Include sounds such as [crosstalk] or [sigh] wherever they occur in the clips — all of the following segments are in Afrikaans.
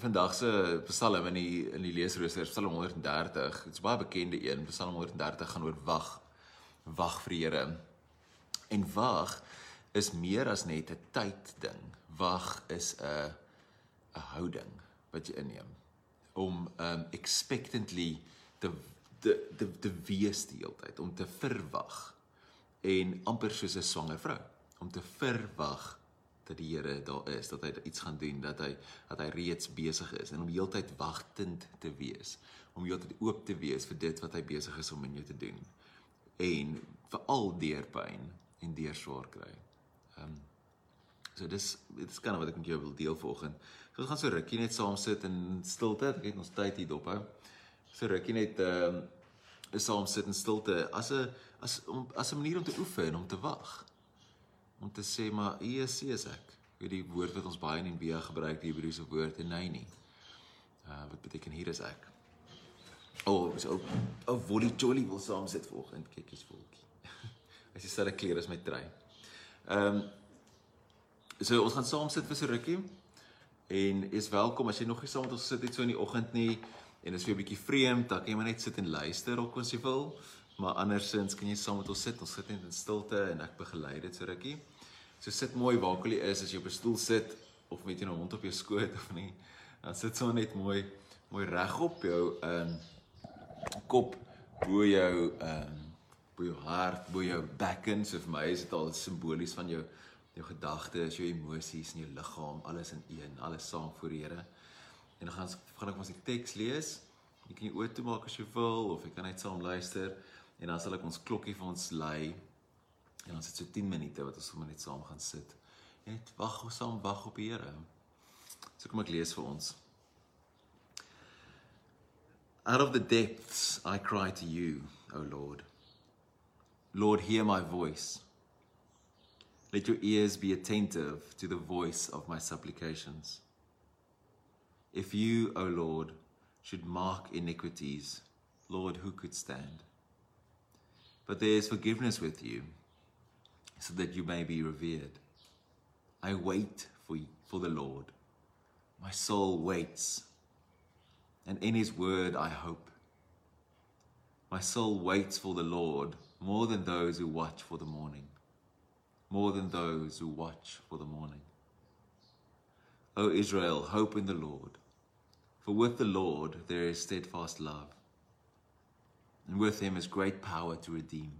vandag se Psalm in die in die leesrooster Psalm 130. Dit's baie bekende een. Psalm 130 gaan oor wag. Wag vir die Here. En wag is meer as net 'n tyd ding. Wag is 'n 'n houding wat jy inneem om um expectantly te te te, te wees die hele tyd, om te verwag en amper soos 'n swanger vrou om te verwag dat die Here daar is, dat hy iets gaan doen, dat hy dat hy reeds besig is en om heeltyd wagtend te wees, om heeltyd oop te wees vir dit wat hy besig is om in jou te doen. En veral deur pyn en deur swaar kry. Ehm um, so dis dit is kan wat ek met jou wil deel vanoggend. So ons gaan so rukkie net saam sit in stilte. Ek het ons tyd hier dop hou. So rukkie net ehm um, saam sit in stilte as 'n as om as 'n manier om te oefen, om te wag om te sê maar U is ek. Weet die woord wat ons baie in Hebreë gebruik, die Hebreëse woord en nee nie. Uh wat beteken hier is ek? O, oh, so 'n volley jolly wil saam sit vanoggend, kyk eens volkie. [laughs] As jy sê dat klere is my trei. Ehm um, so ons gaan saam sit vir so rukkie en is welkom as jy nog nie saam met ons sit het so in die oggend nie en is vir 'n bietjie vreemd, dan kan jy maar net sit en luister ook as jy wil. Maar andersins kan jy saam met ons sit. Ons sit net in stilte en ek begelei dit so rukkie. So sit mooi waar jy is as jy op 'n stoel sit of met jy nou hond op jou skoot of nie. Dan sit so net mooi mooi regop jou ehm um, kop bo jou ehm um, bo jou hart, bo jou bekken. So vir my is dit al simbolies van jou jou gedagtes, jou emosies en jou liggaam, alles in een, alles saam voor die Here. En dan gaan gaan ek ons die teks lees. Jy kan jou oë toemaak as jy wil of jy kan net saam luister en dan sal ek ons klokkie vir ons lei En ons het so 10 minute wat ons sommer net saam gaan sit. Net wag saam wag op die Here. So kom ek lees vir ons. Out of the depths I cry to you, O Lord. Lord, hear my voice. Let your ears be attentive to the voice of my supplications. If you, O Lord, should mark iniquities, Lord, who could stand? But there is forgiveness with you so that you may be revered. I wait for, for the Lord. My soul waits, and in his word I hope. My soul waits for the Lord more than those who watch for the morning, more than those who watch for the morning. O Israel, hope in the Lord, for with the Lord there is steadfast love, and with him is great power to redeem.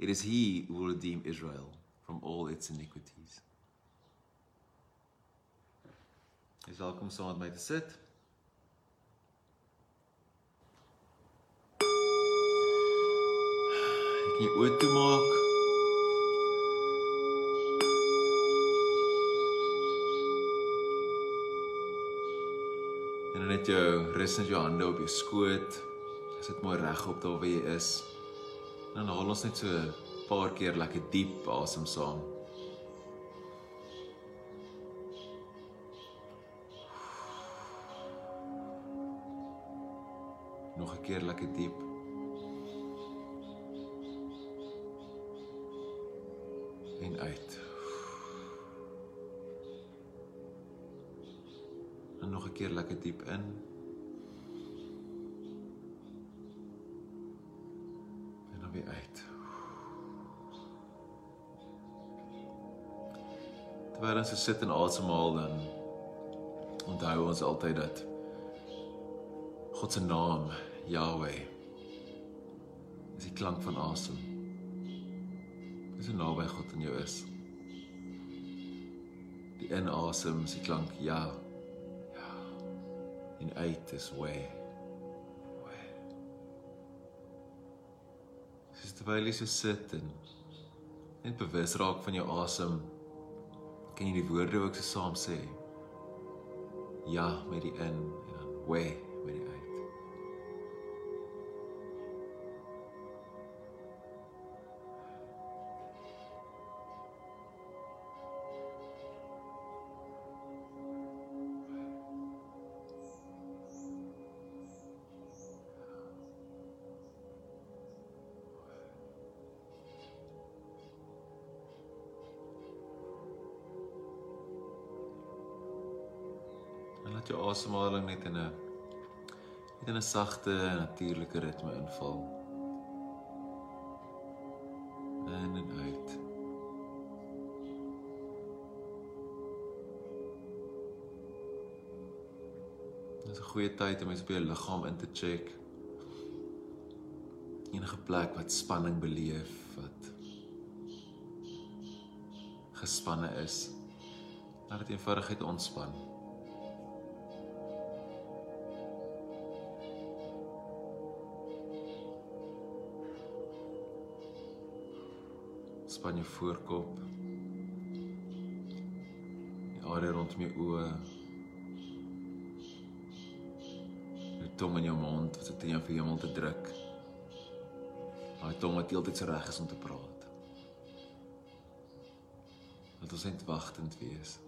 It is he who will redeem Israel from all its iniquities. Is welkom saam met my te sit. Ek jou oë toemaak. En net jou rus net jou hande op jou skoot. Sit mooi regop daar waar jy is. Dan haal ons net so 'n paar keer lekker diep asem saam. Nog 'n keer lekker diep. Terwyl ons sit en asemhaal dan onthou ons altyd dat God se naam Yahweh is die klank van asem. Dis hoe naby God in jou is. Die inasem is die klank ja. Ja. En uit is way. terwyl jy so sit en net bewus raak van jou asem kan jy die woorde ook so saam sê. Ja met die in en dan we jou asemhaling net in 'n net in 'n sagte, natuurlike ritme inval. In en uit. Dit is 'n goeie tyd om eens op jou liggaam in te check. Enige plek wat spanning beleef, wat gespanne is, laat dit eenvoudig ontspan. Span jou voorkop. Die area rondom jou oë. Jou tong in jou mond wat dit in jou hemel te druk. Daai tong wat heeltyd so reg is om te praat. Laat ons net wagtend wees.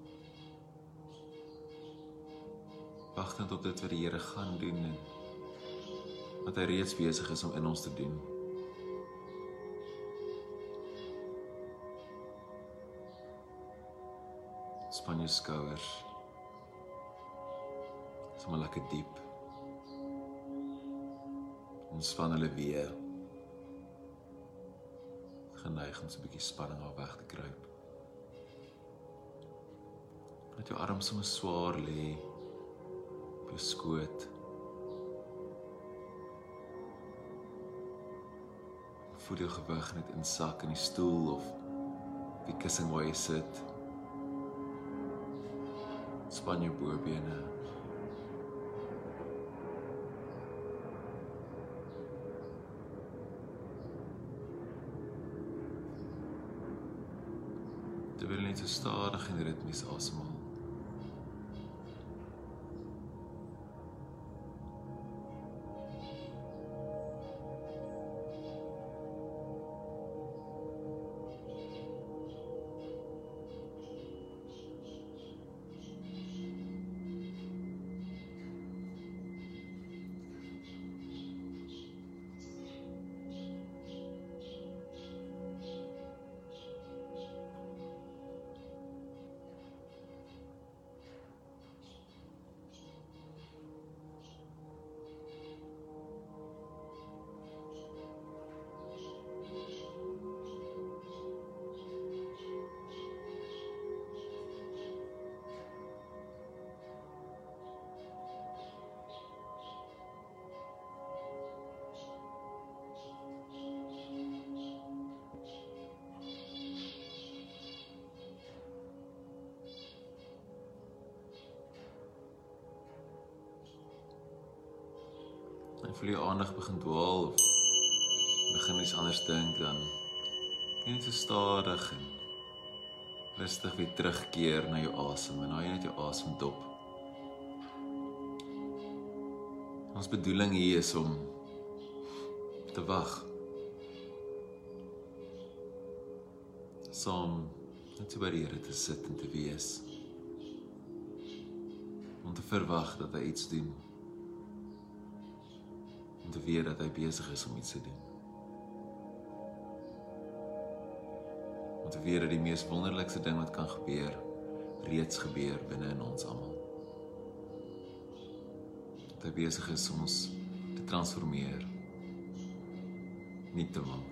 Wagtend op dit wat die Here gaan doen en wat hy reeds besig is om in ons te doen. Span jou skouers. Sommer lekker diep. Ontspan hulle weer. Geneig om so 'n bietjie spanning af weg te kruip. Laat jou arms sommer swaar lê op jou skoot. Voel jou gewig net insak in die stoel of die kussing waar jy sit span jou bobene. Terwyl jy net so stadig en ritmies asemhaal. En voel jy aandag begin dwaal of begin iets anders dink dan net so stadig en rustig weer terugkeer na jou asem en jy net jou asem dop. Ons bedoeling hier is om te wag. Saam net so by die Here te sit en te wees. Om te verwag dat hy iets doen te weet dat hy besig is om iets te doen. Om te weet dat die mees wonderlikste ding wat kan gebeur reeds gebeur binne in ons almal. Dat hy besig is om ons te transformeer. Nie te maak.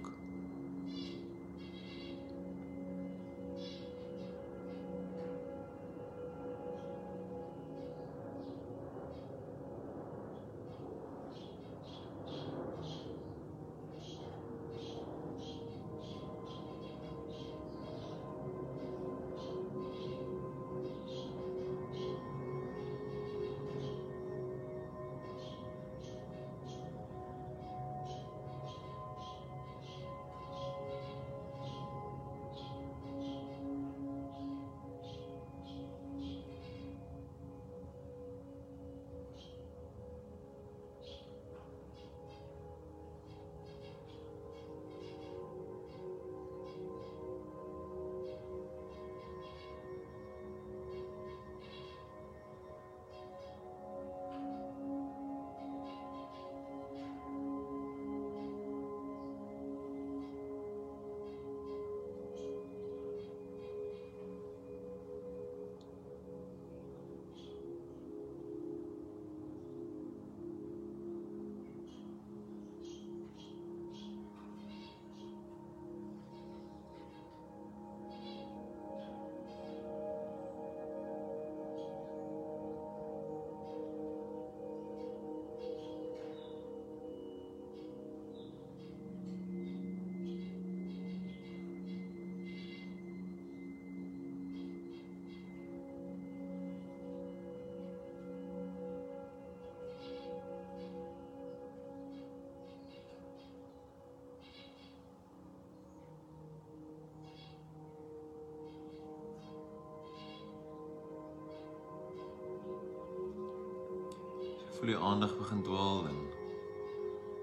Voel jou aandag begin dwaal en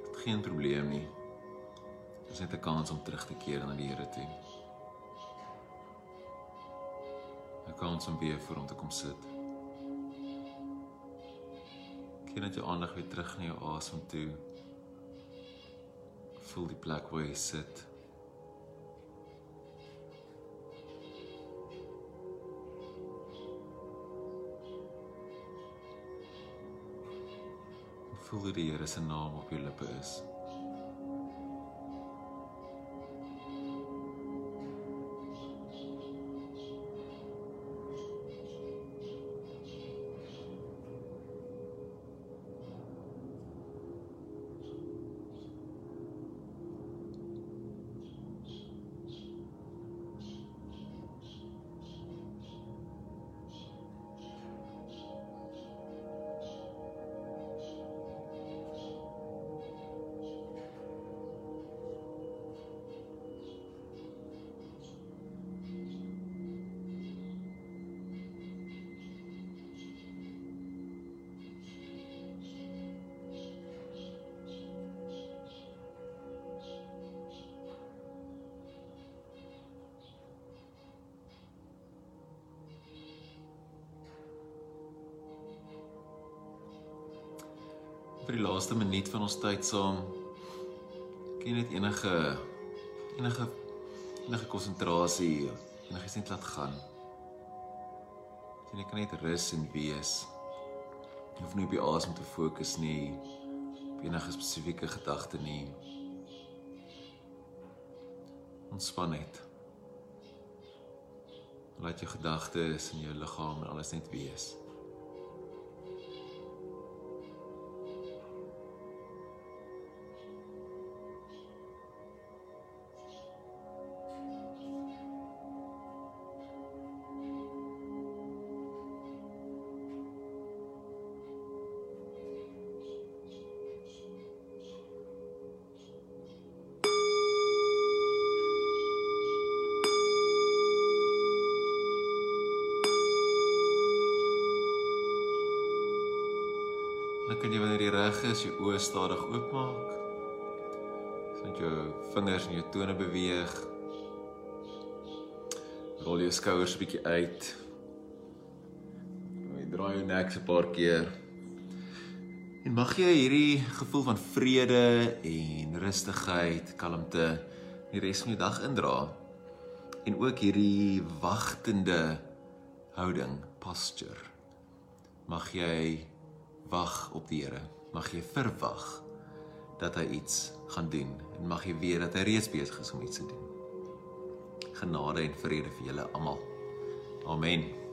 dit geen probleem nie. Dis net 'n kans om terug te keer na die Here toe. 'n Kans om weer voor hom te kom sit. Keer net jou aandag weer terug na jou asem toe. Voel die plek waar jy sit. Voel hoe die Here se naam op jou lippe is. Vir die laaste minuut van ons tyd saam jy net enige enige enige konsentrasie enigiets net laat gaan. Jy kan net rus en wees. Jy hoef nie op die asem te fokus nie. Op enige spesifieke gedagte nie. Ontspan net. Laat jou gedagtes en jou liggaam en alles net wees. Kan jy wanneer jy reg is, jou oë stadig oopmaak. Sien jou vingers en jou tone beweeg. Rol jou skouers 'n bietjie uit. Jy draai jou nek 'n paar keer. En mag jy hierdie gevoel van vrede en rustigheid, kalmte die res van die dag indra. En ook hierdie wagtende houding, posture. Mag jy wag op die Here. Mag jy verwag dat hy iets gaan doen en mag jy weet dat hy reeds besig is om iets te doen. Genade en vrede vir julle almal. Amen.